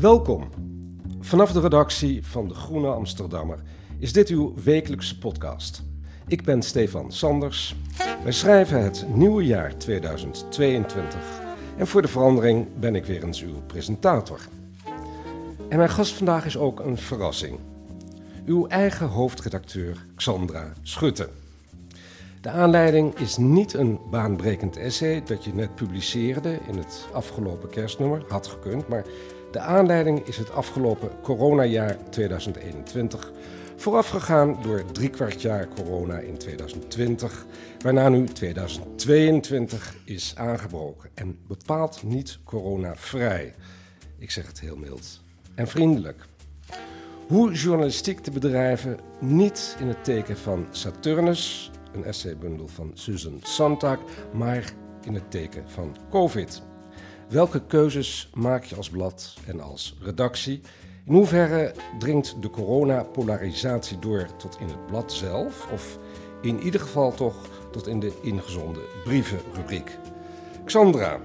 Welkom. Vanaf de redactie van De Groene Amsterdammer is dit uw wekelijkse podcast. Ik ben Stefan Sanders. Wij schrijven het nieuwe jaar 2022 en voor de verandering ben ik weer eens uw presentator. En mijn gast vandaag is ook een verrassing. Uw eigen hoofdredacteur Xandra Schutte. De aanleiding is niet een baanbrekend essay dat je net publiceerde in het afgelopen kerstnummer, had gekund, maar de aanleiding is het afgelopen coronajaar 2021, voorafgegaan door driekwart jaar corona in 2020, waarna nu 2022 is aangebroken en bepaald niet coronavrij. Ik zeg het heel mild en vriendelijk. Hoe journalistiek te bedrijven niet in het teken van Saturnus, een essaybundel van Susan Sontag, maar in het teken van COVID. Welke keuzes maak je als blad en als redactie? In hoeverre dringt de coronapolarisatie door tot in het blad zelf? Of in ieder geval toch tot in de ingezonden brievenrubriek? Xandra,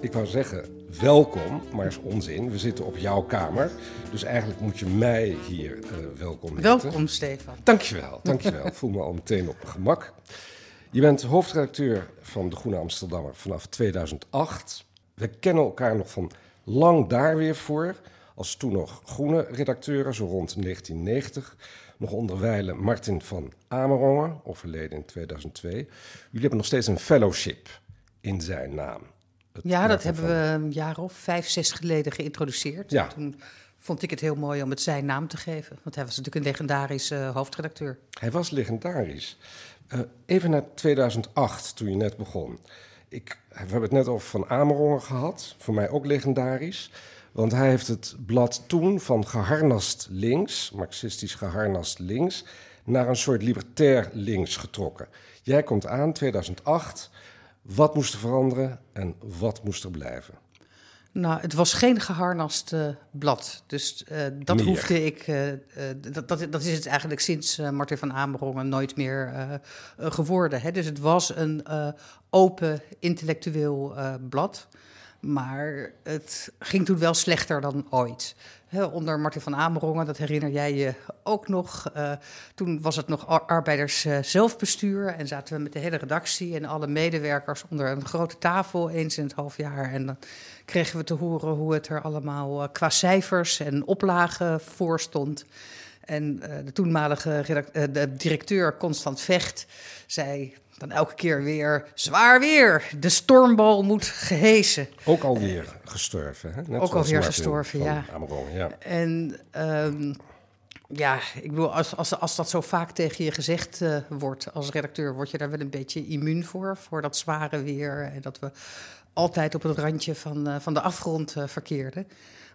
ik wou zeggen welkom, maar is onzin. We zitten op jouw kamer, dus eigenlijk moet je mij hier uh, welkom heten. Welkom, Stefan. Dankjewel, dankjewel. Ik voel me al meteen op mijn gemak. Je bent hoofdredacteur van De Groene Amsterdammer vanaf 2008. We kennen elkaar nog van lang daar weer voor. Als toen nog groene redacteuren, zo rond 1990. Nog onderwijlen Martin van Amerongen, overleden in 2002. Jullie hebben nog steeds een fellowship in zijn naam. Het Ja, dat hebben van- we een jaar of vijf, zes geleden geïntroduceerd. Ja. Toen vond ik het heel mooi om het zijn naam te geven. Want hij was natuurlijk een legendarische eh, hoofdredacteur. Hij was legendarisch. Eh, even naar 2008, toen je net begon. Ik, we hebben het net over Van Amerongen gehad. Voor mij ook legendarisch. Want hij heeft het blad toen van geharnast links, marxistisch geharnast links, naar een soort libertair links getrokken. Jij komt aan, 2008. Wat moest er veranderen en wat moest er blijven? Nou, het was geen geharnast eh, blad. Dus eh, dat hoefde ik. eh, dat, dat, dat is het eigenlijk sinds Martin van Amerongen nooit meer geworden. Hè? Dus het was een open, intellectueel blad. Maar het ging toen wel slechter dan ooit. Onder Martin van Amerongen, dat herinner jij je ook nog. eh, toen was het nog ar- arbeiders eh, zelfbestuur. En zaten we met de hele redactie en alle medewerkers onder een grote tafel eens in het half jaar. En dan kregen we te horen hoe het er allemaal eh, qua cijfers en oplagen voor stond. En eh, de toenmalige eh, de directeur Constant Vecht zei dan elke keer weer... zwaar weer, de stormbal moet gehesen. Ook alweer gestorven. Hè? Net Ook alweer gestorven, ja. En ehm, ja, ik bedoel, als, als, als dat zo vaak tegen je gezegd eh, wordt als redacteur, word je daar wel een beetje immuun voor, voor dat zware weer. En dat we altijd op het randje van, van de afgrond verkeerden.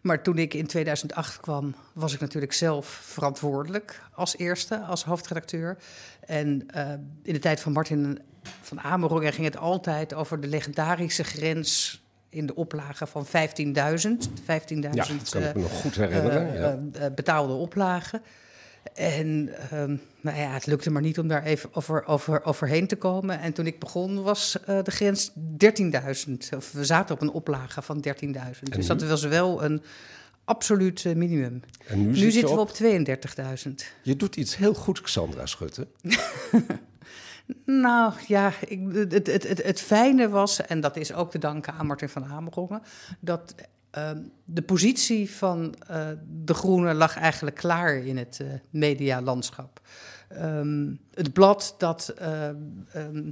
Maar toen ik in 2008 kwam, was ik natuurlijk zelf verantwoordelijk als eerste, als hoofdredacteur. En eh, in de tijd van Martin van Amerongen ging het altijd over de legendarische grens in de oplage van 15.000. 15.000 Ja, dat kan ik me nog goed herinneren. eh, ja. eh, betaalde oplagen. En ehm, nou ja, het lukte maar niet om daar even over, over, overheen te komen. En toen ik begon was eh, de grens 13.000. Of we zaten op een oplage van 13.000. Dus dat was wel een absoluut eh, minimum. En nu, Nu, zit je zitten we op- op 32.000. Je doet iets heel goed, Xandra Schutte. Nou ja, ik, het, het, het, het fijne was, en dat is ook te danken aan Martin van Hamerongen, dat ehm, de positie van eh, de Groenen lag eigenlijk klaar in het eh, medialandschap. Ehm, het blad dat ehm,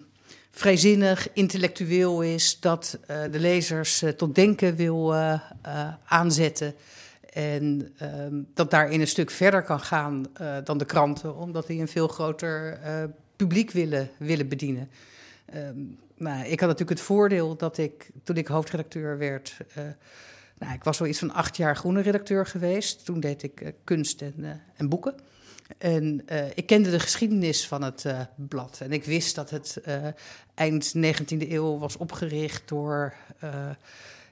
vrijzinnig, intellectueel is, dat de lezers tot denken wil aanzetten. En dat daarin een stuk verder kan gaan dan de kranten, omdat die een veel groter publiek willen, willen bedienen. Nou, ik had natuurlijk het voordeel dat ik, toen ik hoofdredacteur werd, nou, ik was wel iets van acht jaar groene redacteur geweest. Toen deed ik eh, kunst en, eh, en boeken. En eh, ik kende de geschiedenis van het blad. En ik wist dat het eind 19e eeuw was opgericht door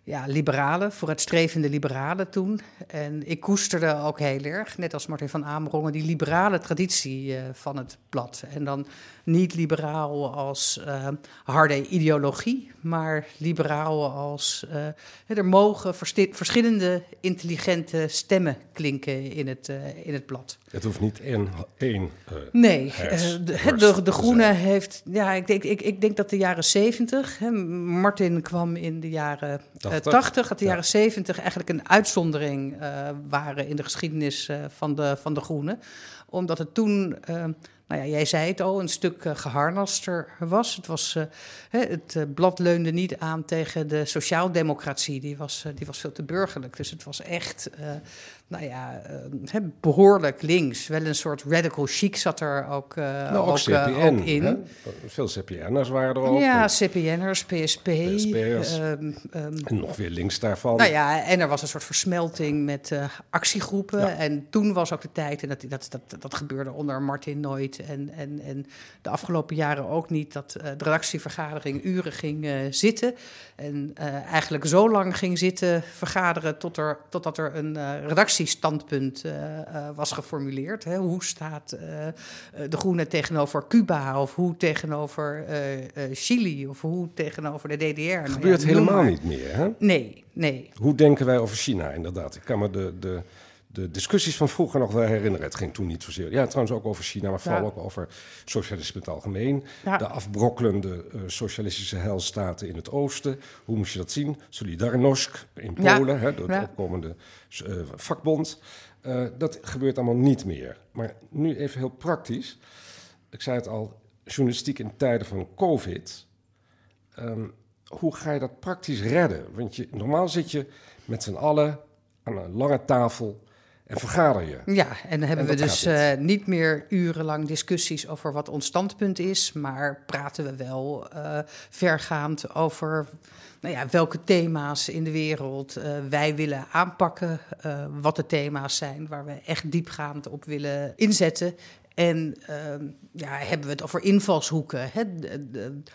ja, liberalen, vooruitstrevende liberalen toen. En ik koesterde ook heel erg, net als Martin van Amerongen, die liberale traditie eh, van het blad. En dan niet liberaal als eh, harde ideologie, maar liberaal als eh, er mogen verschillende intelligente stemmen klinken in het, eh, in het blad. Het hoeft niet één, één eh, Nee, eh, de, de, Groene heeft. Ja, ik denk, ik, ik denk dat de jaren 70. Hè, Martin kwam in de jaren eh, 80. 80. Dat de Ja. jaren 70 eigenlijk een uitzondering eh, waren in de geschiedenis eh, van, de, van de Groene. Omdat het toen. eh, nou ja, jij zei het al, een stuk uh, geharnaster was. Het, was uh, hè, het uh, blad leunde niet aan tegen de sociaaldemocratie. Die was, die was veel te burgerlijk. Dus het was echt nou ja, uh, behoorlijk links. Wel een soort radical chic zat er ook, uh, nou, ook, ook, CPN, uh, ook in. Hè? Veel CPN'ers waren er ook. Ja, CPN'ers, PSP. PSP'ers. Um, um, en nog weer links daarvan. Nou ja, en er was een soort versmelting met actiegroepen. Ja. En toen was ook de tijd, en dat, dat, dat, dat gebeurde onder Martin nooit. En, en, en de afgelopen jaren ook niet, dat de redactievergadering uren ging zitten. En eigenlijk zo lang ging zitten vergaderen tot er, totdat er een redactiestandpunt was geformuleerd. Hè? Hoe staat de Groene tegenover Cuba? Of hoe tegenover Chili? Of hoe tegenover de DDR? Dat gebeurt ja, helemaal niet meer, hè? Nee, nee. Hoe denken wij over China, inderdaad? Ik kan me de, de, de discussies van vroeger nog wel herinneren. Het ging toen niet zozeer... Ja, trouwens ook over China, maar vooral Ja. ook over socialisme in het algemeen. Ja. De afbrokkelende eh, socialistische heilstaten in het oosten. Hoe moest je dat zien? Solidarność in Ja. Polen, hè, door Ja. opkomende eh, vakbond. Eh, dat gebeurt allemaal niet meer. Maar nu even heel praktisch. Ik zei het al, journalistiek in tijden van COVID... Ehm, hoe ga je dat praktisch redden? Want je, normaal zit je met z'n allen aan een lange tafel en vergader je. Ja, en dan hebben En we dus eh, niet meer urenlang discussies over wat ons standpunt is, maar praten we wel eh, vergaand over nou ja, welke thema's in de wereld eh, wij willen aanpakken, wat de thema's zijn waar we echt diepgaand op willen inzetten. En ehm, ja, hebben we het over invalshoeken? Hè?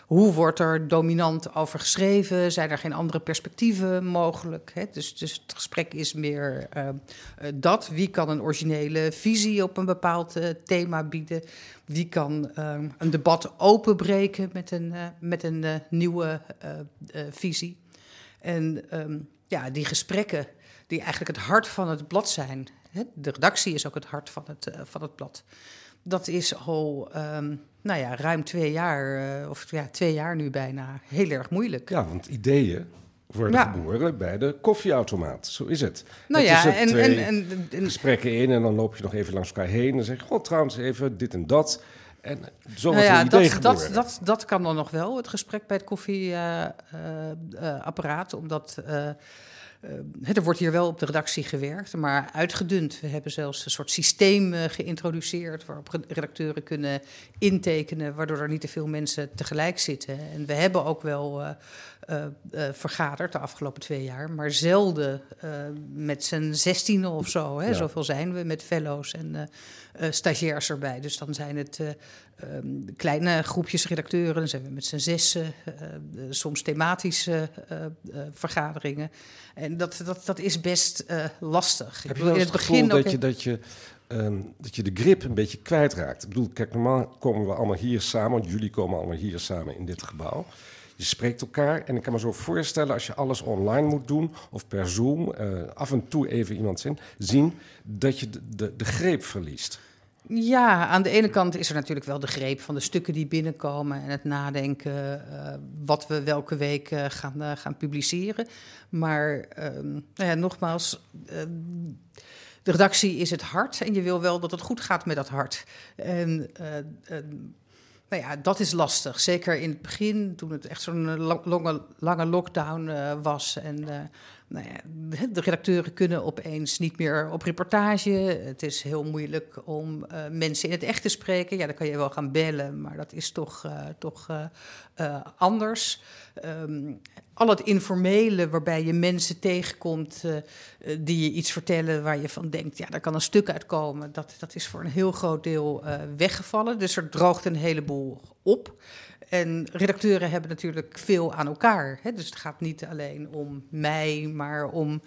Hoe wordt er dominant over geschreven? Zijn er geen andere perspectieven mogelijk? Hè? Dus, dus het gesprek is meer ehm, eh, dat. Wie kan een originele visie op een bepaald eh, thema bieden? Wie kan ehm, een debat openbreken met een, eh, met een nieuwe visie? En ja, die gesprekken die eigenlijk het hart van het blad zijn. De redactie is ook het hart van het, van het blad. Dat is al, ehm, nou ja, ruim twee jaar, eh, of ja, twee jaar nu bijna, heel erg moeilijk. Ja, want ideeën worden Ja. geboren bij de koffieautomaat. Zo is het. nou Het ja, is en, twee en, en, en- gesprekken in en dan loop je nog even langs elkaar heen en zeg je, god, trouwens even dit en dat. En zo nou ja, dat, dat, dat, dat kan dan nog wel, het gesprek bij het koffieapparaat, omdat... eh, eh, er wordt hier wel op de redactie gewerkt, maar uitgedund. We hebben zelfs een soort systeem eh, geïntroduceerd waarop re- redacteuren kunnen intekenen, waardoor er niet te veel mensen tegelijk zitten. En we hebben ook wel eh, eh, eh, vergaderd de afgelopen twee jaar, maar zelden eh, met z'n zestien of zo. Hè? Ja. Zoveel zijn we met fellows en eh, eh, stagiairs erbij. Dus dan zijn het eh, ehm, kleine groepjes redacteuren, dan zijn we met z'n zessen, eh, eh, soms thematische eh, eh, vergaderingen. En dat, dat, dat is best eh, lastig. Heb Ik je wel eens het begin dat je, dat, je, ehm, dat je de grip een beetje kwijtraakt? Ik bedoel, kijk, normaal komen we allemaal hier samen, want jullie komen allemaal hier samen in dit gebouw. Je spreekt elkaar en ik kan me zo voorstellen als je alles online moet doen of per Zoom, af en toe even iemand zien, zien dat je de, de, de greep verliest. Ja, aan de ene kant is er natuurlijk wel de greep van de stukken die binnenkomen en het nadenken uh, wat we welke week uh, gaan, uh, gaan publiceren. Maar ehm, nou ja, nogmaals, de redactie is het hart en je wil wel dat het goed gaat met dat hart. En nou ja, dat is lastig. Zeker in het begin, toen het echt zo'n lange, lange lockdown was en nou ja, de redacteuren kunnen opeens niet meer op reportage. Het is heel moeilijk om mensen in het echt te spreken. Ja, dan kan je wel gaan bellen, maar dat is toch, toch anders. Um, al het informele waarbij je mensen tegenkomt die je iets vertellen waar je van denkt, ja, daar kan een stuk uitkomen. Dat, dat is voor een heel groot deel weggevallen. Dus er droogt een heleboel op. En redacteuren hebben natuurlijk veel aan elkaar. Hè? Dus het gaat niet alleen om mij, maar om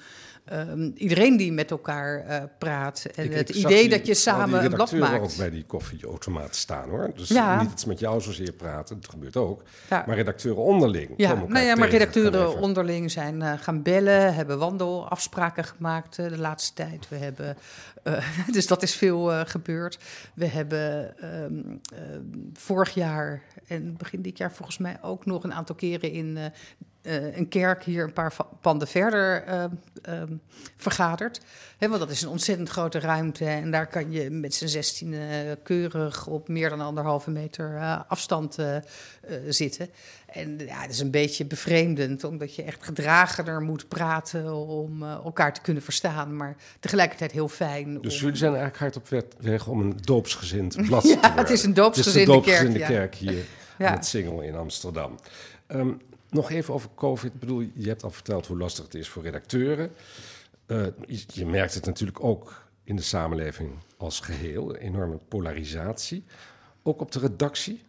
um, iedereen die met elkaar uh, praat. En ik, het ik idee die, dat je samen een blad maakt. ook bij die koffieautomaat staan hoor. Dus ja. niet iets met jou zozeer praten, dat gebeurt ook. Ja. Maar redacteuren onderling. Ja, nou ja, maar redacteuren onderling zijn uh, gaan bellen, hebben wandelafspraken gemaakt uh, de laatste tijd. We hebben, dus dat is veel gebeurd. We hebben um, vorig jaar en begin dit jaar volgens mij ook nog een aantal keren in uh, een kerk hier een paar panden verder uh, vergaderd. Want dat is een ontzettend grote ruimte en daar kan je met z'n zestien keurig op meer dan anderhalve meter afstand zitten. En ja, het is een beetje bevreemdend, omdat je echt gedragener moet praten om elkaar te kunnen verstaan, maar tegelijkertijd heel fijn. Dus om... jullie zijn eigenlijk hard op weg om een doopsgezind blad ja, te worden. het is een doopsgezinde, het is een doopsgezinde kerk, kerk, hier ja. het Singel in Amsterdam. Um, nog even over COVID. Ik bedoel, je hebt al verteld hoe lastig het is voor redacteuren. Uh, je, je, merkt het natuurlijk ook in de samenleving als geheel. Enorme polarisatie. Ook op de redactie.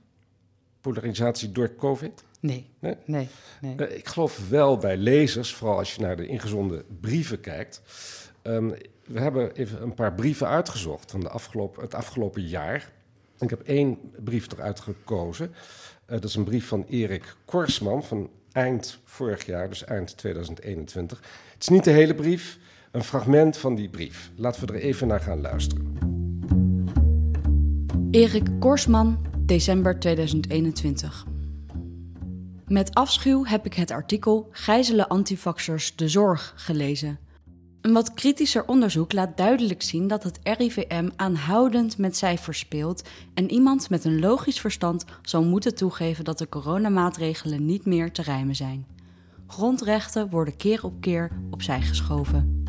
Polarisatie door COVID. Nee, nee, nee. nee. Uh, ik geloof wel bij lezers, vooral als je naar de ingezonden brieven kijkt. Um, we hebben even een paar brieven uitgezocht van de afgelopen, het afgelopen jaar. Ik heb één brief eruit gekozen. Uh, dat is een brief van Erik Korsman van eind vorig jaar, dus eind 2021. Het is niet de hele brief, een fragment van die brief. Laten we er even naar gaan luisteren. Erik Korsman, december 2021. Met afschuw heb ik het artikel Gijzelen antivaxers de zorg gelezen. Een wat kritischer onderzoek laat duidelijk zien dat het RIVM aanhoudend met cijfers speelt en iemand met een logisch verstand zal moeten toegeven dat de coronamaatregelen niet meer te rijmen zijn. Grondrechten worden keer op keer opzij geschoven.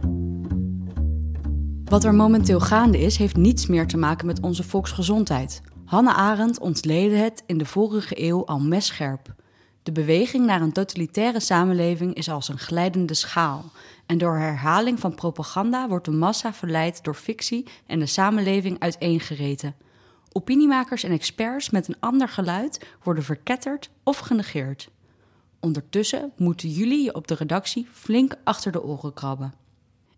Wat er momenteel gaande is, heeft niets meer te maken met onze volksgezondheid. Hanne Arendt ontleedde het in de vorige eeuw al messcherp. De beweging naar een totalitaire samenleving is als een glijdende schaal. En door herhaling van propaganda wordt de massa verleid door fictie en de samenleving uiteengereten. Opiniemakers en experts met een ander geluid worden verketterd of genegeerd. Ondertussen moeten jullie je op de redactie flink achter de oren krabben.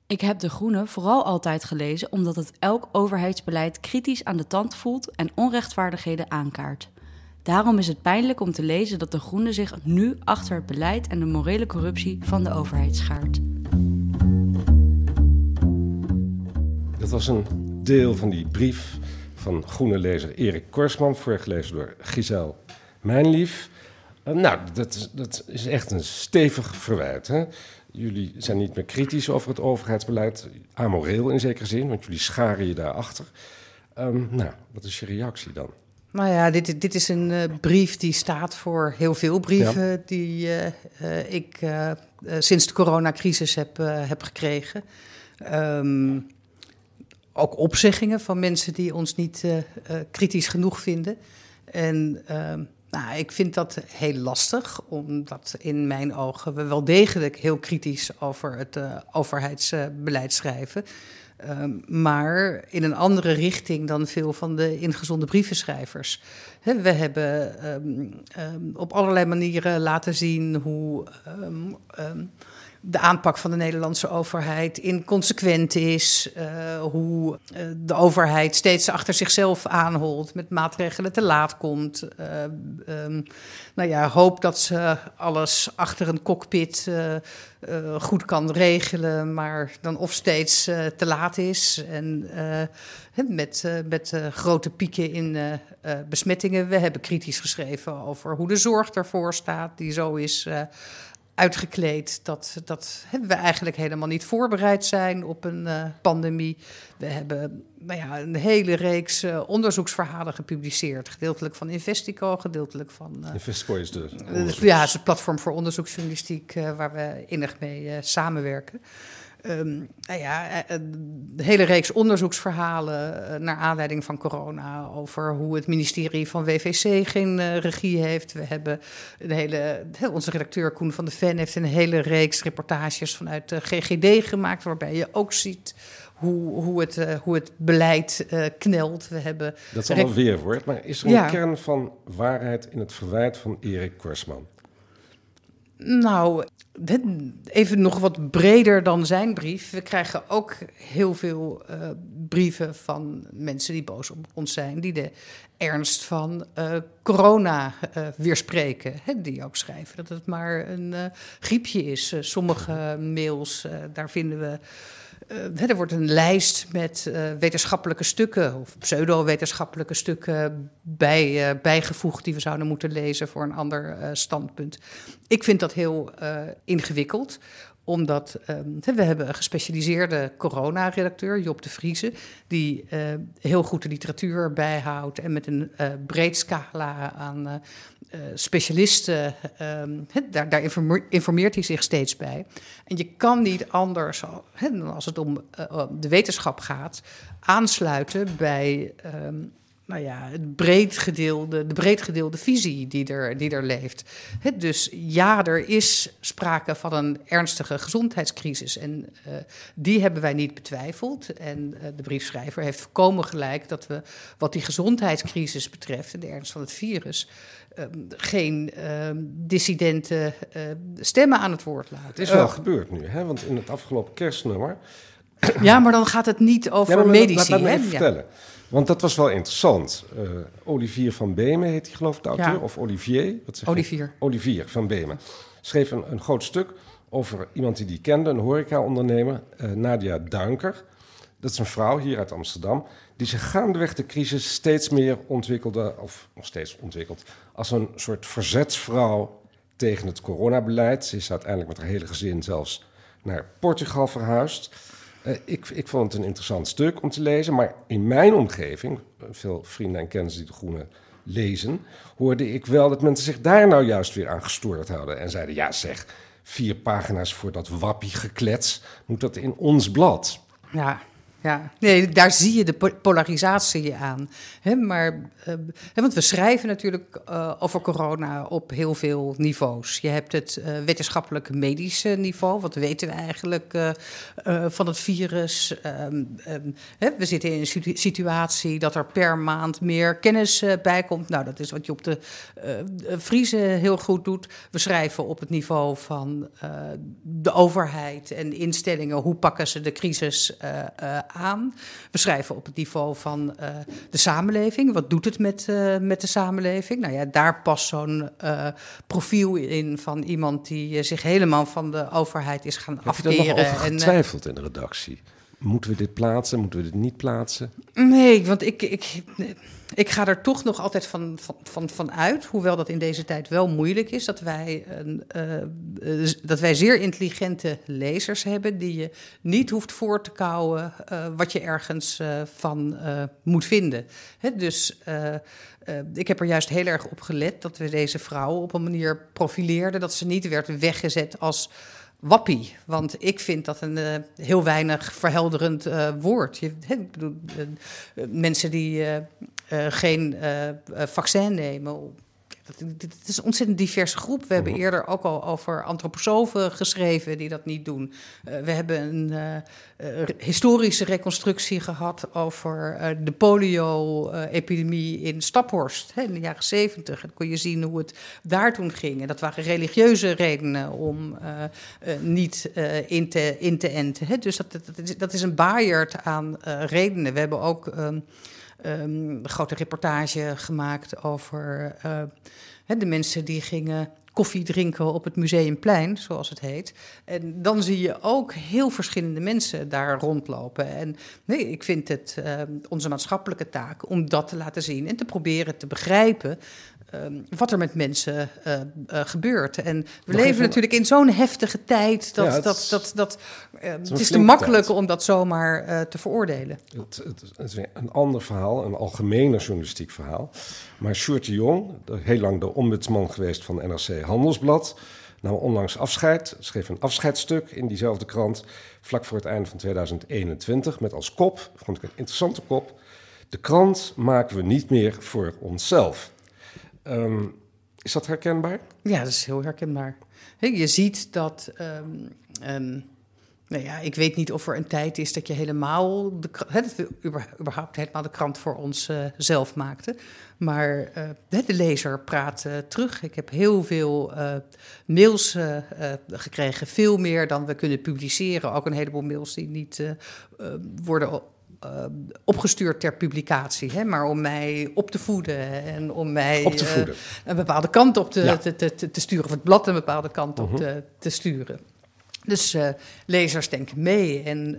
Ik heb De Groene vooral altijd gelezen omdat het elk overheidsbeleid kritisch aan de tand voelt en onrechtvaardigheden aankaart. Daarom is het pijnlijk om te lezen dat De Groene zich nu achter het beleid en de morele corruptie van de overheid schaart. Dat was een deel van die brief van groene lezer Erik Korsman, voorgelezen door Giselle Mijnlief. Uh, nou, dat is, dat is echt een stevig verwijt. Hè? Jullie zijn niet meer kritisch over het overheidsbeleid, amoreel in zekere zin, want jullie scharen je daarachter. Um, nou, wat is je reactie dan? Nou ja, dit, dit is een uh, brief die staat voor heel veel brieven ja. die uh, uh, ik sinds de coronacrisis heb, heb gekregen. Um, ook opzeggingen van mensen die ons niet kritisch genoeg vinden. En ehm, nou, ik vind dat heel lastig, omdat in mijn ogen we wel degelijk heel kritisch over het overheidsbeleid schrijven. Um, maar in een andere richting dan veel van de ingezonde brievenschrijvers. He, we hebben um, um, op allerlei manieren laten zien hoe de aanpak van de Nederlandse overheid inconsequent is. Uh, hoe uh, de overheid steeds achter zichzelf aanholt, met maatregelen te laat komt. Uh, um, nou ja, hoop dat ze alles achter een cockpit goed kan regelen, maar dan of steeds te laat is. En met, met grote pieken in besmettingen. We hebben kritisch geschreven over hoe de zorg ervoor staat, die zo is uitgekleed dat, dat we eigenlijk helemaal niet voorbereid zijn op een uh, pandemie. We hebben nou ja, een hele reeks uh, onderzoeksverhalen gepubliceerd. Gedeeltelijk van Investico, gedeeltelijk van... Uh, Investico is de... ja, het is platform voor onderzoeksjournalistiek waar we innig mee samenwerken. Um, nou ja, een hele reeks onderzoeksverhalen naar aanleiding van corona over hoe het ministerie van WVC geen uh, regie heeft. We hebben een hele, onze redacteur Koen van de Ven heeft een hele reeks reportages vanuit de GGD gemaakt, waarbij je ook ziet hoe, hoe, het, uh, hoe het beleid uh, knelt. We hebben dat is allemaal weerwoord, maar is er een ja. kern van waarheid in het verwijt van Erik Korsman? Nou, even nog wat breder dan zijn brief. We krijgen ook heel veel uh, brieven van mensen die boos op ons zijn, die de ernst van uh, corona uh, weerspreken. Hè, die ook schrijven dat het maar een griepje is. sommige mails, daar vinden we uh, er wordt een lijst met uh, wetenschappelijke stukken of pseudo-wetenschappelijke stukken bij, uh, bijgevoegd die we zouden moeten lezen voor een ander standpunt. Ik vind dat heel ingewikkeld, omdat we hebben een gespecialiseerde corona-redacteur, Job de Vrieze, die heel goed de literatuur bijhoudt en met een breed scala aan specialisten, um, daar, daar, informeert hij zich steeds bij. En je kan niet anders, he, als het om uh, de wetenschap gaat, aansluiten bij um, nou ja, het breed gedeelde, de breed gedeelde visie die er, die er leeft. He, dus ja, er is sprake van een ernstige gezondheidscrisis. En uh, die hebben wij niet betwijfeld. En de briefschrijver heeft voorkomen gelijk dat we, wat die gezondheidscrisis betreft en de ernst van het virus, um, geen um, dissidente uh, stemmen aan het woord laten. Het is wel gebeurd nu, hè? want in het afgelopen kerstnummer. Ja, maar dan gaat het niet over ja, medici. Laat, laat me even ja. vertellen. Want dat was wel interessant. Uh, Olivier van Beemen heet hij geloof ik de auteur. Ja. Of Olivier. Wat zeg Olivier. Olivier van Beemen. Schreef een, een, groot stuk over iemand die die kende. Een horeca-ondernemer. Uh, Nadia Duinker. Dat is een vrouw hier uit Amsterdam die zich gaandeweg de crisis steeds meer ontwikkelde, of nog steeds ontwikkelt, als een soort verzetsvrouw tegen het coronabeleid. Ze is uiteindelijk met haar hele gezin zelfs naar Portugal verhuisd. Uh, ik, ik vond het een interessant stuk om te lezen, maar in mijn omgeving, veel vrienden en kennissen die de Groene lezen, hoorde ik wel dat mensen zich daar nou juist weer aan gestoord hadden en zeiden: ja, zeg, vier pagina's voor dat wappie geklets, moet dat in ons blad? Ja, ja, nee, daar zie je de polarisatie aan. Maar, uh, want we schrijven natuurlijk uh, over corona op heel veel niveaus. Je hebt het uh, wetenschappelijk medische niveau. Wat weten we eigenlijk van het virus? Um, um, we zitten in een situatie dat er per maand meer kennis bij komt. Nou, dat is wat je op de Friese heel goed doet. We schrijven op het niveau van de overheid en instellingen. Hoe pakken ze de crisis aan. We schrijven op het niveau van uh, de samenleving. Wat doet het met, uh, met de samenleving? Nou ja, daar past zo'n uh, profiel in van iemand die zich helemaal van de overheid is gaan Heb afkeren. Heb je nog over getwijfeld in de redactie? Moeten we dit plaatsen? Moeten we dit niet plaatsen? Nee, want ik, ik, ik ga er toch nog altijd van, van, van, uit, hoewel dat in deze tijd wel moeilijk is, dat wij, een, uh, dat wij zeer intelligente lezers hebben die je niet hoeft voor te kouwen uh, wat je ergens van moet vinden. Hè, dus ik heb er juist heel erg op gelet dat we deze vrouw op een manier profileerden, dat ze niet werd weggezet als wappie. Want ik vind dat een uh, heel weinig verhelderend uh, woord. Je, ik bedoel, uh, mensen die geen vaccin nemen, dit is een ontzettend diverse groep. We hebben eerder ook al over antroposofen geschreven die dat niet doen. Uh, we hebben een uh, uh, historische reconstructie gehad over de polio-epidemie in Staphorst hè, in de jaren zeventig. En dan kon je zien hoe het daar toen ging. En dat waren religieuze redenen om niet in, te, in te enten. Hè. Dus dat, dat, is, dat is een baaierd aan redenen. We hebben ook. Um, een grote reportage gemaakt over uh, de mensen die gingen koffie drinken op het Museumplein, zoals het heet. En dan zie je ook heel verschillende mensen daar rondlopen. En nee, ik vind het uh, onze maatschappelijke taak om dat te laten zien en te proberen te begrijpen um, wat er met mensen uh, uh, gebeurt. En we Nog leven even... natuurlijk in zo'n heftige tijd dat, ja, dat, dat, dat, uh, het, het is te makkelijk tijd. om dat zomaar te veroordelen. Het, het, het, is een ander verhaal, een algemener journalistiek verhaal. Maar Sjoerd de Jong, heel lang de ombudsman geweest van NRC Handelsblad, nam onlangs afscheid, schreef een afscheidsstuk in diezelfde krant, vlak voor het einde van 2021, met als kop, vond ik een interessante kop, de krant maken we niet meer voor onszelf. Um, is dat herkenbaar? Ja, dat is heel herkenbaar. Je ziet dat. Um, um, nou ja, ik weet niet of er een tijd is dat je helemaal de, het, überhaupt helemaal de krant voor ons uh, zelf maakte. Maar uh, de lezer praat uh, terug. Ik heb heel veel mails gekregen, veel meer dan we kunnen publiceren. Ook een heleboel mails die niet worden uh, opgestuurd ter publicatie, hè, maar om mij op te voeden en om mij op te voeden. Uh, een bepaalde kant op te, ja. te, te, te, sturen, of het blad een bepaalde kant op uh -huh. te, te sturen. Dus uh, lezers denken mee en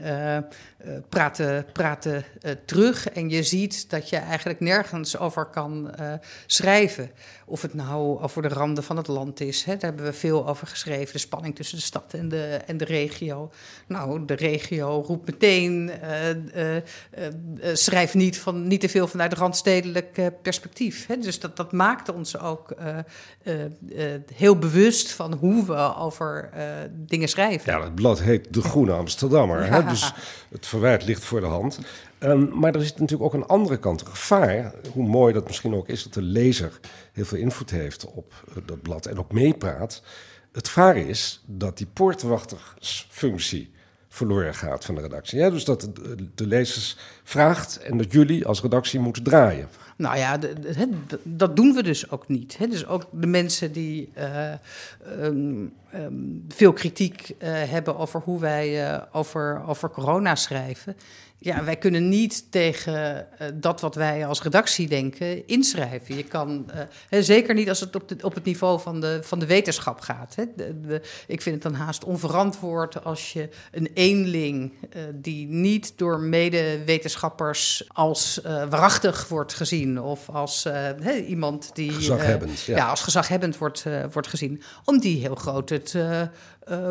uh, uh, praten, praten terug. En je ziet dat je eigenlijk nergens over kan schrijven. Of het nou over de randen van het land is. Hè. Daar hebben we veel over geschreven. De spanning tussen de stad en de, en de regio. Nou, de regio roept meteen: schrijf niet, van, niet te veel vanuit randstedelijk perspectief. Hè. Dus dat, dat maakte ons ook heel bewust van hoe we over dingen schrijven. Ja, het blad heet De Groene Amsterdammer. Ja. Hè? Dus het verwijt ligt voor de hand. Um, maar er zit natuurlijk ook een andere kant, een gevaar. Hoe mooi dat misschien ook is dat de lezer heel veel invloed heeft op dat blad en ook meepraat. Het gevaar is dat die poortwachtersfunctie verloren gaat van de redactie. Ja, dus dat de, de lezers vraagt en dat jullie als redactie moeten draaien. Nou ja, dat doen we dus ook niet. Dus ook de mensen die uh, um, um, veel kritiek uh, hebben over hoe wij uh, over, over corona schrijven. Ja, wij kunnen niet tegen uh, dat wat wij als redactie denken inschrijven. Je kan, uh, zeker niet als het op, de, op het niveau van de, van de wetenschap gaat. Hè. De, de, ik vind het dan haast onverantwoord als je een eenling uh, die niet door medewetenschappers als waarachtig wordt gezien. Of als he, iemand die. Gezaghebbend. Ja. ja. als gezaghebbend wordt, wordt gezien. Om die heel groot het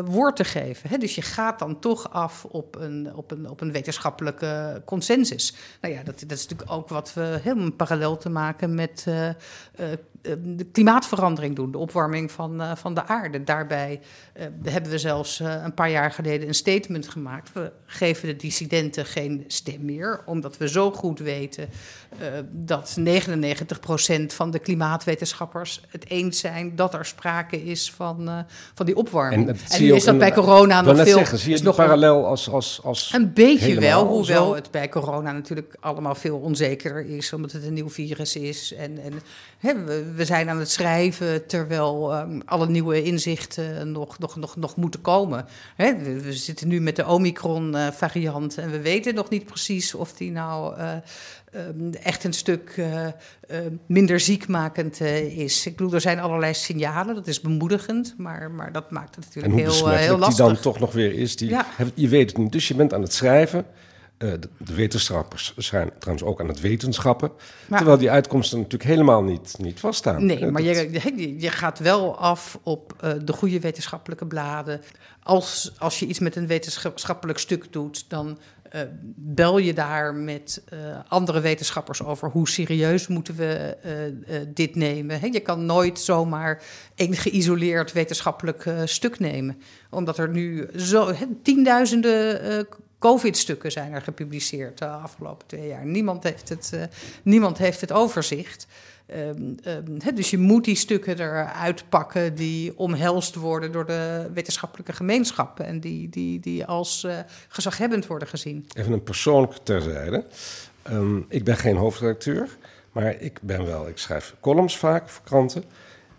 woord te geven. Hè? Dus je gaat dan toch af op een, op een, op een consensus. Nou ja, dat, dat is natuurlijk ook wat we helemaal parallel te maken met uh, uh, de klimaatverandering doen, de opwarming van, van de aarde. Daarbij hebben we zelfs een paar jaar geleden een statement gemaakt. We geven de dissidenten geen stem meer, omdat we zo goed weten dat 99% van de klimaatwetenschappers het eens zijn dat er sprake is van, van die opwarming. En, en nu is dat een, bij corona nog veel... Zeggen, zie je nog parallel als, als, als Een beetje wel, hoewel zo? het bij corona natuurlijk allemaal veel onzekerder is... omdat het een nieuw virus is. En, en hè, we, we, zijn aan het schrijven terwijl um, alle nieuwe inzichten nog, nog, nog, nog moeten komen. Hè, we, we, zitten nu met de Omicron-variant... Uh, en we weten nog niet precies of die nou... Uh, um, echt een stuk uh, uh, minder ziekmakend is. Ik bedoel, er zijn allerlei signalen, dat is bemoedigend, maar, maar dat maakt het natuurlijk en hoe heel, heel lastig. die dan toch nog weer is, die, ja. je weet het niet. Dus je bent aan het schrijven. De, de, wetenschappers zijn trouwens ook aan het wetenschappen. Maar, terwijl die uitkomsten natuurlijk helemaal niet, niet vaststaan. Nee, maar je, je gaat wel af op uh, de goede wetenschappelijke bladen. Als, als je iets met een wetenschappelijk stuk doet, dan uh, bel je daar met andere wetenschappers over hoe serieus moeten we dit nemen. He, je kan nooit zomaar een geïsoleerd wetenschappelijk stuk nemen. Omdat er nu zo he, tienduizenden COVID-stukken zijn er gepubliceerd de afgelopen twee jaar. Niemand heeft het, uh, niemand heeft het overzicht. Um, um, dus je moet die stukken eruit pakken die omhelst worden door de wetenschappelijke gemeenschap en die, die, die als uh, gezaghebbend worden gezien. Even een persoonlijk terzijde. Um, ik ben geen hoofdredacteur, maar ik ben wel, ik schrijf columns vaak voor kranten.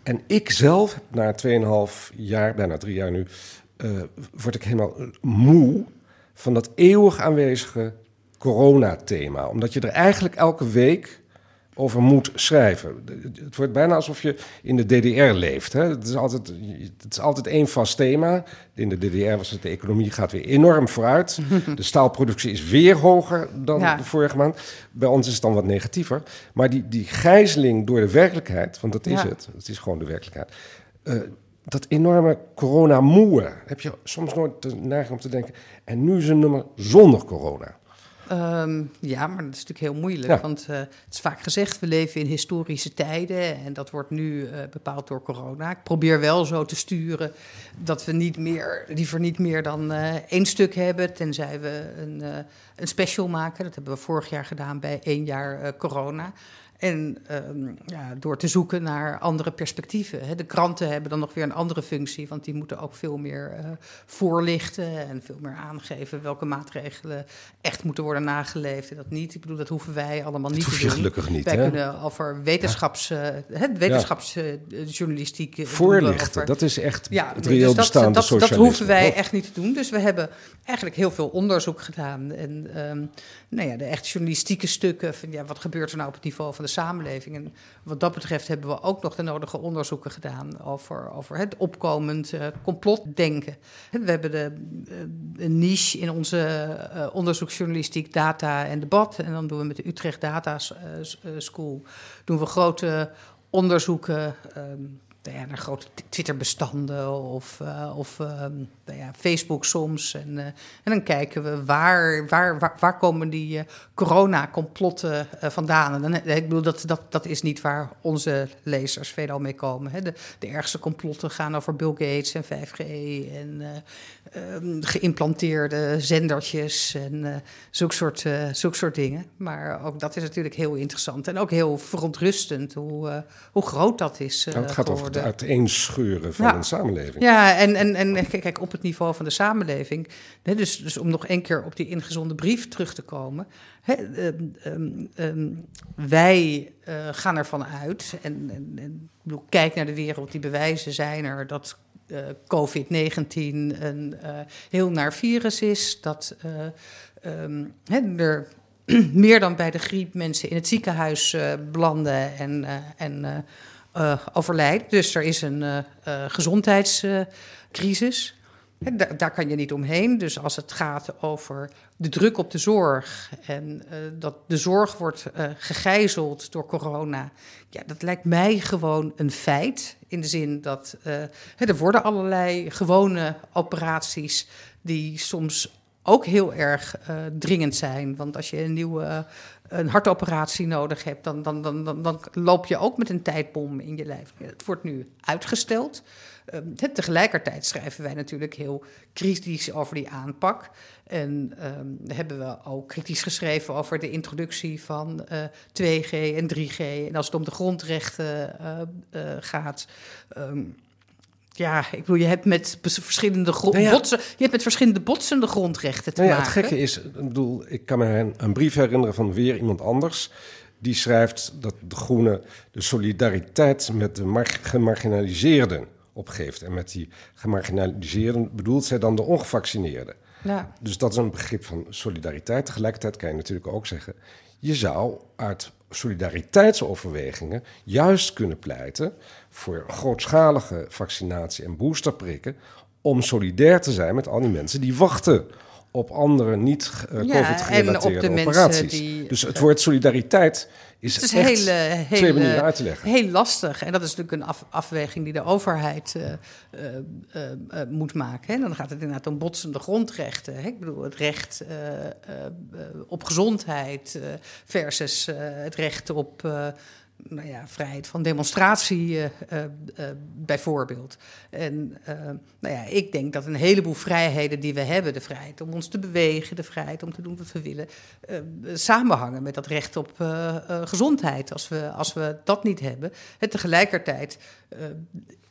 En ik zelf, na 2,5 jaar, bijna drie jaar nu, word ik helemaal moe van dat eeuwig aanwezige coronathema. Omdat je er eigenlijk elke week over moet schrijven. Het wordt bijna alsof je in de DDR leeft. Hè? Het, is altijd, het is altijd één vast thema. In de DDR was het de economie gaat weer enorm vooruit. De staalproductie is weer hoger dan ja. de vorige maand. Bij ons is het dan wat negatiever. Maar die, die gijzeling door de werkelijkheid, want dat is ja. het. Het is gewoon de werkelijkheid. Uh, dat enorme corona-moe. Heb je soms nooit de neiging om te denken... en nu is een nummer zonder corona. Um, ja, maar dat is natuurlijk heel moeilijk. Ja. Want uh, het is vaak gezegd, we leven in historische tijden. En dat wordt nu uh, bepaald door corona. Ik probeer wel zo te sturen dat we niet meer, liever niet meer dan uh, één stuk hebben. Tenzij we een, een special maken. Dat hebben we vorig jaar gedaan bij één jaar corona. En um, ja, door te zoeken naar andere perspectieven. Hè. De kranten hebben dan nog weer een andere functie, want die moeten ook veel meer uh, voorlichten en veel meer aangeven welke maatregelen echt moeten worden nageleefd en dat niet. Ik bedoel, dat hoeven wij allemaal niet dat te doen. gelukkig niet. Wij hè? kunnen over wetenschaps, uh, wetenschapsjournalistiek. Ja. Voorlichten, over, dat is echt ja, het reëel dus dat, dat, dat hoeven wij echt niet te doen. Dus we hebben eigenlijk heel veel onderzoek gedaan. En um, nou ja, de echt journalistieke stukken van ja, wat gebeurt er nou op het niveau van de samenleving. En wat dat betreft hebben we ook nog de nodige onderzoeken gedaan over, over het opkomend uh, complotdenken. We hebben de, uh, een niche in onze uh, onderzoeksjournalistiek, data en debat. En dan doen we met de Utrecht Data School doen we grote onderzoeken. Um, ja, naar grote Twitter-bestanden of, uh, of uh, nou ja, Facebook soms. En, uh, en dan kijken we waar, waar, waar, komen die corona-complotten vandaan. En dan, ik bedoel, dat, dat, dat is niet waar onze lezers veelal mee komen. Hè. De, de ergste complotten gaan over Bill Gates en 5G en um, geïmplanteerde zendertjes en zulke, soort, soort dingen. Maar ook dat is natuurlijk heel interessant en ook heel verontrustend hoe, hoe groot dat is. Nou, het gaat over het uiteenscheuren van ja. een samenleving. Ja, en, en, en kijk, op het niveau van de samenleving. Hè, dus, dus om nog één keer op die ingezonde brief terug te komen. Hè, um, um, um, wij uh, gaan ervan uit, en, en, en bedoel, kijk naar de wereld, die bewijzen zijn er dat uh, COVID-19 een uh, heel naar virus is. Dat hè, er meer dan bij de griep mensen in het ziekenhuis belanden en. en uh, overlijdt. Dus er is een uh, uh, gezondheidscrisis. Da daar kan je niet omheen. Dus als het gaat over de druk op de zorg en dat de zorg wordt gegijzeld door corona, ja, dat lijkt mij gewoon een feit. In de zin dat er worden allerlei gewone operaties die soms ook heel erg dringend zijn. Want als je een nieuwe een hartoperatie nodig hebt, dan, dan, dan, dan, loop je ook met een tijdbom in je lijf. Het wordt nu uitgesteld. Uh, tegelijkertijd schrijven wij natuurlijk heel kritisch over die aanpak. En um, hebben we ook kritisch geschreven over de introductie van uh, 2G en 3G. En als het om de grondrechten uh, uh, gaat. Um, ja, ik bedoel, je hebt met verschillende, nou ja. botsen, je hebt met verschillende botsende grondrechten te nou ja, maken. Het gekke is, ik bedoel, ik kan me een, een brief herinneren van weer iemand anders. Die schrijft dat de Groene de solidariteit met de gemarginaliseerden opgeeft. En met die gemarginaliseerden bedoelt zij dan de ongevaccineerden. Ja. Dus dat is een begrip van solidariteit. Tegelijkertijd kan je natuurlijk ook zeggen... je zou uit solidariteitsoverwegingen juist kunnen pleiten voor grootschalige vaccinatie en boosterprikken om solidair te zijn met al die mensen die wachten op andere niet uh, Ja, COVID-gerelateerde en op de operaties. mensen die- dus het woord solidariteit is, Het is echt heel, eh, heel, twee manieren eh, uit te leggen. heel lastig. En dat is natuurlijk een af, afweging die de overheid uh, uh, uh, moet maken. Hè. Dan gaat het inderdaad om botsende grondrechten. Hè. Ik bedoel, het recht op gezondheid versus het recht op nou ja, vrijheid van demonstratie uh, uh, bijvoorbeeld. En nou ja, ik denk dat een heleboel vrijheden die we hebben, de vrijheid om ons te bewegen, de vrijheid om te doen wat we willen, samenhangen met dat recht op gezondheid. Als we, als we dat niet hebben. En tegelijkertijd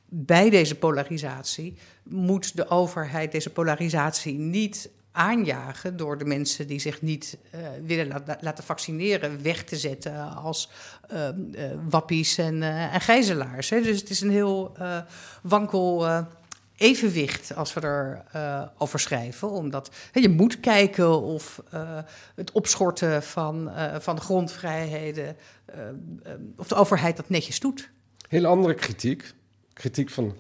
bij deze polarisatie moet de overheid deze polarisatie niet aanjagen door de mensen die zich niet uh, willen laten vaccineren weg te zetten als uh, uh, wappies en, en gijzelaars. Hè. Dus het is een heel wankel evenwicht als we er over schrijven. Omdat je moet kijken of het opschorten van, van de grondvrijheden, of de overheid dat netjes doet. Hele andere kritiek. Kritiek van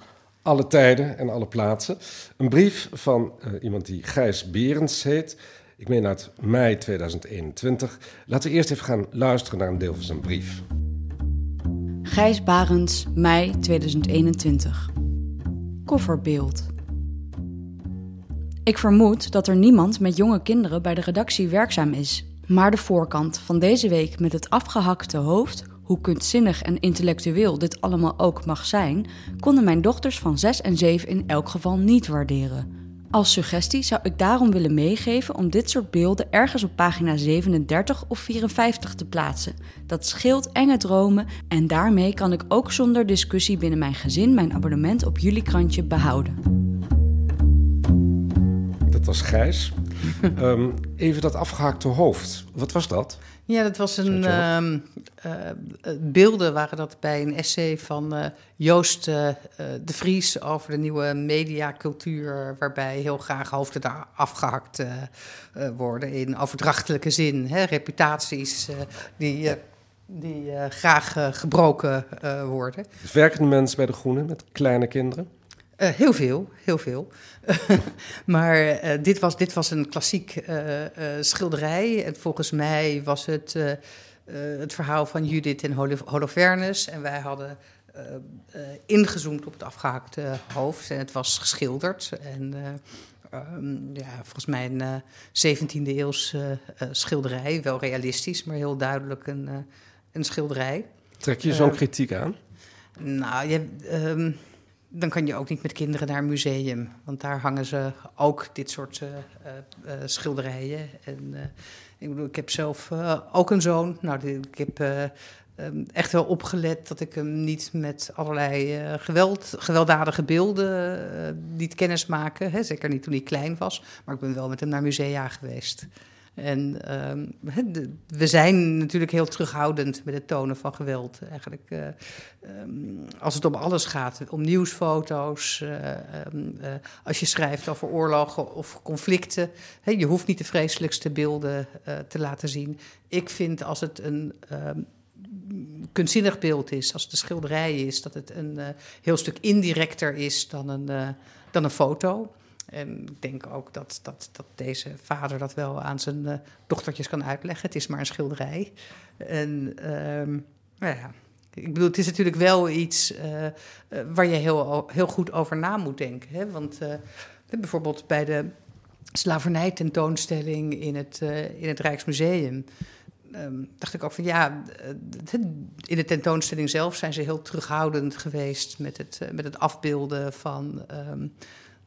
alle tijden en alle plaatsen. Een brief van uh, iemand die Gijs Berends heet. Ik meen uit mei 2021. Laten we eerst even gaan luisteren naar een deel van zijn brief. Gijs Barends, mei 2021. Kofferbeeld. Ik vermoed dat er niemand met jonge kinderen bij de redactie werkzaam is. Maar de voorkant van deze week met het afgehakte hoofd hoe kunstzinnig en intellectueel dit allemaal ook mag zijn, konden mijn dochters van 6 en 7 in elk geval niet waarderen. Als suggestie zou ik daarom willen meegeven om dit soort beelden ergens op pagina 37 of 54 te plaatsen. Dat scheelt enge dromen en daarmee kan ik ook zonder discussie binnen mijn gezin mijn abonnement op jullie krantje behouden. Dat was Gijs. um, even dat afgehaakte hoofd. Wat was dat? Ja, dat was een. Uh, beelden waren dat bij een essay van uh, Joost uh, de Vries over de nieuwe mediacultuur, waarbij heel graag hoofden afgehakt worden in overdrachtelijke zin. Hè, reputaties die, die graag gebroken worden. Dus werken mensen bij de Groene met kleine kinderen? Heel veel, heel veel. maar uh, dit, was, dit was een klassiek uh, schilderij. En volgens mij was het het verhaal van Judith en Holofernes. En wij hadden ingezoomd op het afgehaakte hoofd. En het was geschilderd. En um, ja, volgens mij een 17e eeuws schilderij. Wel realistisch, maar heel duidelijk een, een schilderij. Trek je zo'n kritiek aan? Nou, je... Um, dan kan je ook niet met kinderen naar een museum. Want daar hangen ze ook dit soort uh, uh, schilderijen. En ik bedoel, ik heb zelf ook een zoon. Nou, ik heb um, echt wel opgelet dat ik hem niet met allerlei geweld, gewelddadige beelden liet kennismaken. Zeker niet toen hij klein was. Maar ik ben wel met hem naar musea geweest. En uh, we zijn natuurlijk heel terughoudend met het tonen van geweld. Eigenlijk, uh, um, als het om alles gaat, om nieuwsfoto's, uh, um, als je schrijft over oorlogen of conflicten. Je hoeft niet de vreselijkste beelden te laten zien. Ik vind als het een ehm, kunstzinnig beeld is, als het een schilderij is, dat het een heel stuk indirecter is dan een, dan een foto. En ik denk ook dat, dat, dat deze vader dat wel aan zijn uh, dochtertjes kan uitleggen. Het is maar een schilderij. En um, nou ja, ik bedoel, het is natuurlijk wel iets uh, waar je heel, heel goed over na moet denken. Hè? Want bijvoorbeeld bij de slavernij-tentoonstelling in het, in het Rijksmuseum. Um, dacht ik ook van ja, in de tentoonstelling zelf zijn ze heel terughoudend geweest met het, met het afbeelden van. Um,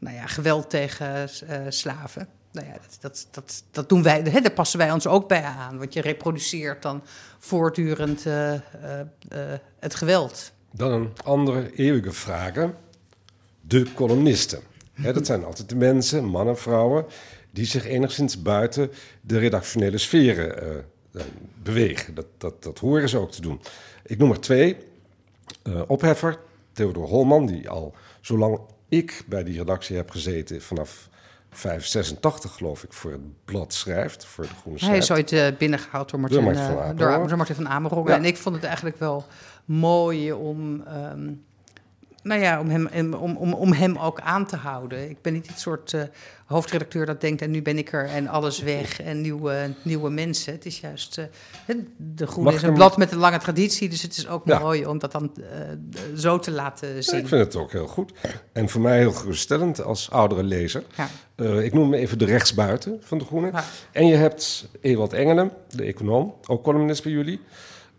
nou ja, geweld tegen uh, slaven. Nou ja, dat, dat, dat, dat doen wij, hè, daar passen wij ons ook bij aan. Want je reproduceert dan voortdurend uh, uh, het geweld. Dan een andere eeuwige vraag. De columnisten. Hè, dat zijn altijd de mensen, mannen, vrouwen, die zich enigszins buiten de redactionele sferen bewegen. Dat, dat, dat horen ze ook te doen. Ik noem er twee. opheffer, Theodor Holman, die al zo lang ik bij die redactie heb gezeten vanaf 586, geloof ik, voor het blad schrijft. Voor de Groene Hij is ooit uh, binnengehaald door Martin, door Martin van, uh, door, door Martin van Amerongen. Ja. En ik vond het eigenlijk wel mooi om... Um, nou ja, om hem, om, om, om hem ook aan te houden. Ik ben niet het soort uh, hoofdredacteur dat denkt... en nu ben ik er en alles weg en nieuwe, nieuwe mensen. Het is juist... Uh, de Groene is een blad met een lange traditie... dus het is ook ja. mooi om dat dan uh, zo te laten zien. Ja, ik vind het ook heel goed. En voor mij heel geruststellend als oudere lezer. Ja. ik noem even de rechtsbuiten van de Groene. En je hebt Ewald Engelen, de econoom, ook columnist bij jullie...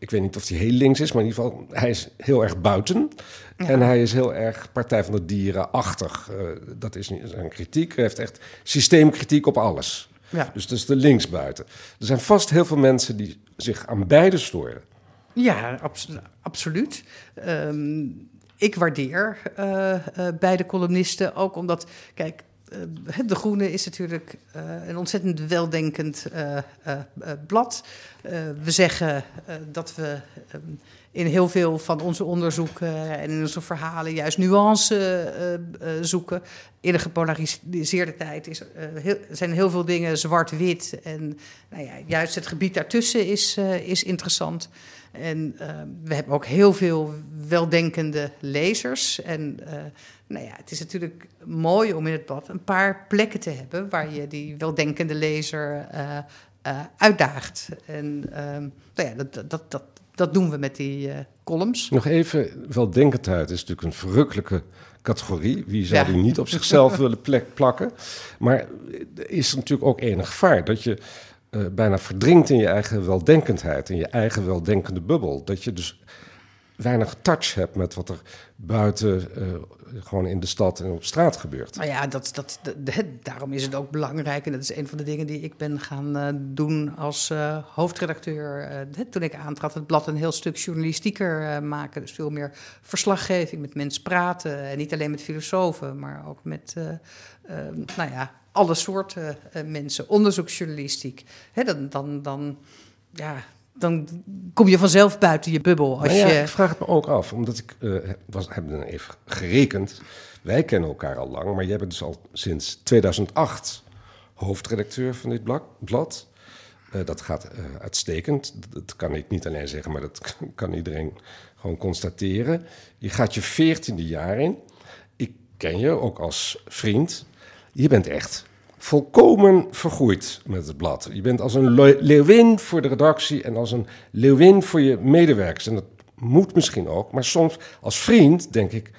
ik weet niet of hij heel links is, maar in ieder geval, hij is heel erg buiten. En hij is heel erg Partij van de Dieren-achtig. Eh, dat is niet zijn kritiek. Hij heeft echt systeemkritiek op alles. Ja. Dus dat is de linksbuiten. Er zijn vast heel veel mensen die zich aan beide storen. Ja, abs- absoluut. Ehm, ik waardeer eh, eh, beide columnisten ook omdat, kijk, De Groene is natuurlijk eh, een ontzettend weldenkend eh, eh, eh, blad. Eh, we zeggen eh, dat we in heel veel van onze onderzoeken en in onze verhalen juist nuance eh, eh, zoeken. In een gepolariseerde tijd is, eh, heel, zijn heel veel dingen zwart-wit. En nou ja, juist het gebied daartussen is, eh, is interessant. En eh, we hebben ook heel veel weldenkende lezers. En eh, nou ja, het is natuurlijk mooi om in het blad een paar plekken te hebben waar je die weldenkende lezer eh, eh, uitdaagt. En ehm, nou ja, dat, dat, dat, dat doen we met die columns. Nog even, weldenkendheid is natuurlijk een verrukkelijke categorie. Wie zou Ja. die niet op zichzelf willen plek plakken? Maar er is natuurlijk ook enig gevaar dat je eh, bijna verdrinkt in je eigen weldenkendheid, in je eigen weldenkende bubbel. Dat je dus weinig touch hebt met wat er buiten, eh, gewoon in de stad en op straat gebeurt. Nou ja, dat, dat, daarom is het ook belangrijk. En dat is een van de dingen die ik ben gaan eh, doen als hoofdredacteur. Toen ik aantrad, het blad een heel stuk journalistieker maken. Dus veel meer verslaggeving, met mensen praten. En niet alleen met filosofen, maar ook met, nou ja, alle soorten eh, mensen. Onderzoeksjournalistiek. Hè, dan, dan, dan, ja, dan kom je vanzelf buiten je bubbel. Als Maar ja, je, ik vraag het me ook af, omdat ik eh, was, heb dan even gerekend. Wij kennen elkaar al lang, maar jij bent dus al sinds 2008 hoofdredacteur van dit blad. Eh, dat gaat uitstekend. Dat, dat kan ik niet alleen zeggen, maar dat kan iedereen gewoon constateren. Je gaat je veertiende jaar in. Ik ken je ook als vriend. Je bent echt volkomen vergroeid met het blad. Je bent als een le- leeuwin voor de redactie en als een leeuwin voor je medewerkers. En dat moet misschien ook, maar soms als vriend denk ik...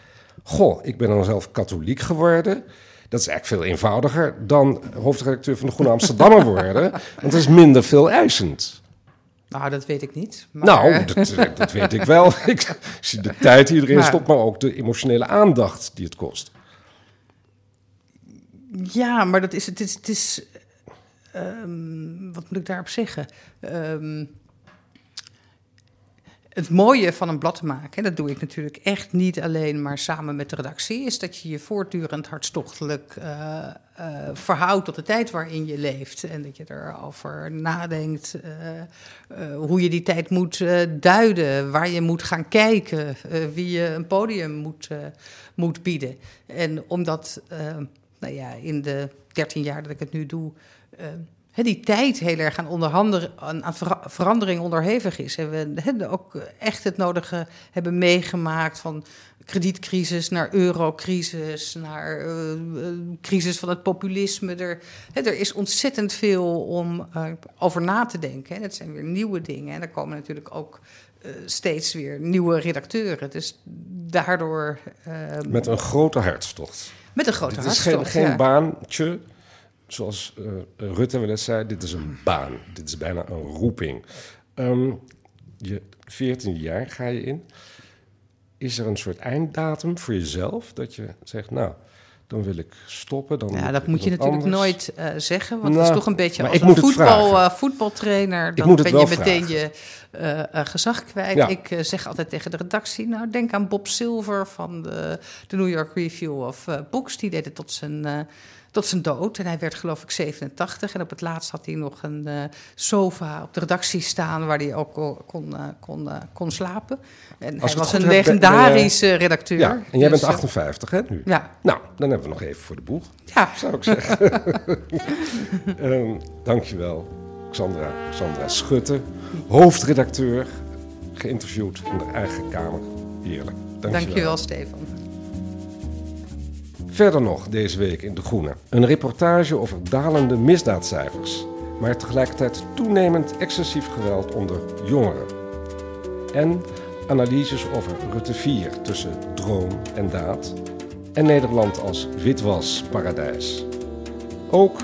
Goh, ik ben dan zelf katholiek geworden. Dat is eigenlijk veel eenvoudiger dan hoofdredacteur van de Groene Amsterdammer worden. Want dat is minder veel eisend. nou, dat weet ik niet. Maar, Nou, dat, dat weet ik wel. Ik zie de tijd die erin Maar- stopt, maar ook de emotionele aandacht die het kost. Ja, maar dat is het. Is, het is, ehm, wat moet ik daarop zeggen? Ehm, het mooie van een blad te maken, en dat doe ik natuurlijk echt niet alleen, maar samen met de redactie, is dat je je voortdurend hartstochtelijk eh, eh, verhoudt tot de tijd waarin je leeft. En dat je erover nadenkt eh, hoe je die tijd moet duiden, waar je moet gaan kijken, wie je een podium moet, moet bieden. En omdat, eh, nou ja, in de 13 jaar dat ik het nu doe. hè, die tijd heel erg aan, aan, aan vera- verandering onderhevig is. En we hè, ook echt het nodige hebben meegemaakt van kredietcrisis naar eurocrisis, naar eh, eh, crisis van het populisme. Er, er is ontzettend veel om over na te denken. Het zijn weer nieuwe dingen. En er komen natuurlijk ook steeds weer nieuwe redacteuren. Dus daardoor... Met een grote hartstocht. Met een grote Dit is geen, geen ja. baantje, zoals eh, Rutte wel eens zei. Dit is een baan. Dit is bijna een roeping. Ehm, je 14 jaar ga je in. Is er een soort einddatum voor jezelf? Dat je zegt, nou, dan wil ik stoppen. Dan Ja, dat moet je natuurlijk anders. nooit eh, zeggen. Want het Nou, is toch een beetje als ik een het voetbal, eh, voetbaltrainer. Dan het ben je meteen vragen. je eh, gezag kwijt. Ja. Ik zeg altijd tegen de redactie... nou, denk aan Bob Silver van de, de New York Review of Books. Die deed het tot zijn... tot zijn dood. En hij werd geloof ik 87. En op het laatst had hij nog een eh, sofa op de redactie staan... waar hij ook kon, kon, eh, kon, eh, kon slapen. En Als hij was een ben- legendarische redacteur. Ja, en jij Dus, bent eh, 58, hè, nu? Ja, Nou, dan hebben we nog even voor de boeg, ja. zou ik zeggen. Ehm dankjewel, Xandra, Xandra Schutte, hoofdredacteur, geïnterviewd in de eigen kamer. Heerlijk. Dankjewel. Dankjewel, Stefan. Verder nog deze week in De Groene. Een reportage over dalende misdaadcijfers, maar tegelijkertijd toenemend excessief geweld onder jongeren. En analyses over Rutte 4 tussen droom en daad. En Nederland als witwasparadijs. Ook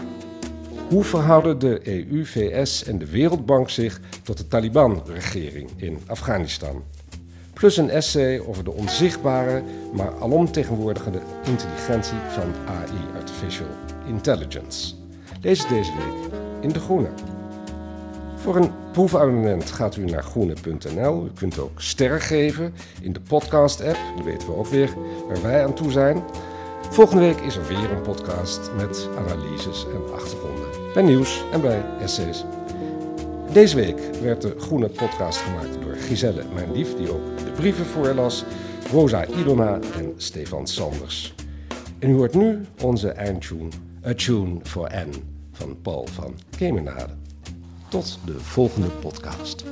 Hoe verhouden de EU, VS en de Wereldbank zich tot de Taliban-regering in Afghanistan? Plus een essay over de onzichtbare, maar alomtegenwoordigende intelligentie van AI, Artificial Intelligence. Lees deze week in De Groene. Voor een proefabonnement gaat u naar groene.nl. U kunt ook sterren geven in de podcast-app, dat weten we ook weer waar wij aan toe zijn. Volgende week is er weer een podcast met analyses en achtergronden. Bij nieuws en bij essays. Deze week werd de Groene podcast gemaakt door Giselle, mijn lief, die ook brieven voorlas, Rosa Ilona en Stefan Sanders. En u hoort nu onze eindtune, A Tune for N, van Paul van Kemenade. Tot de volgende podcast.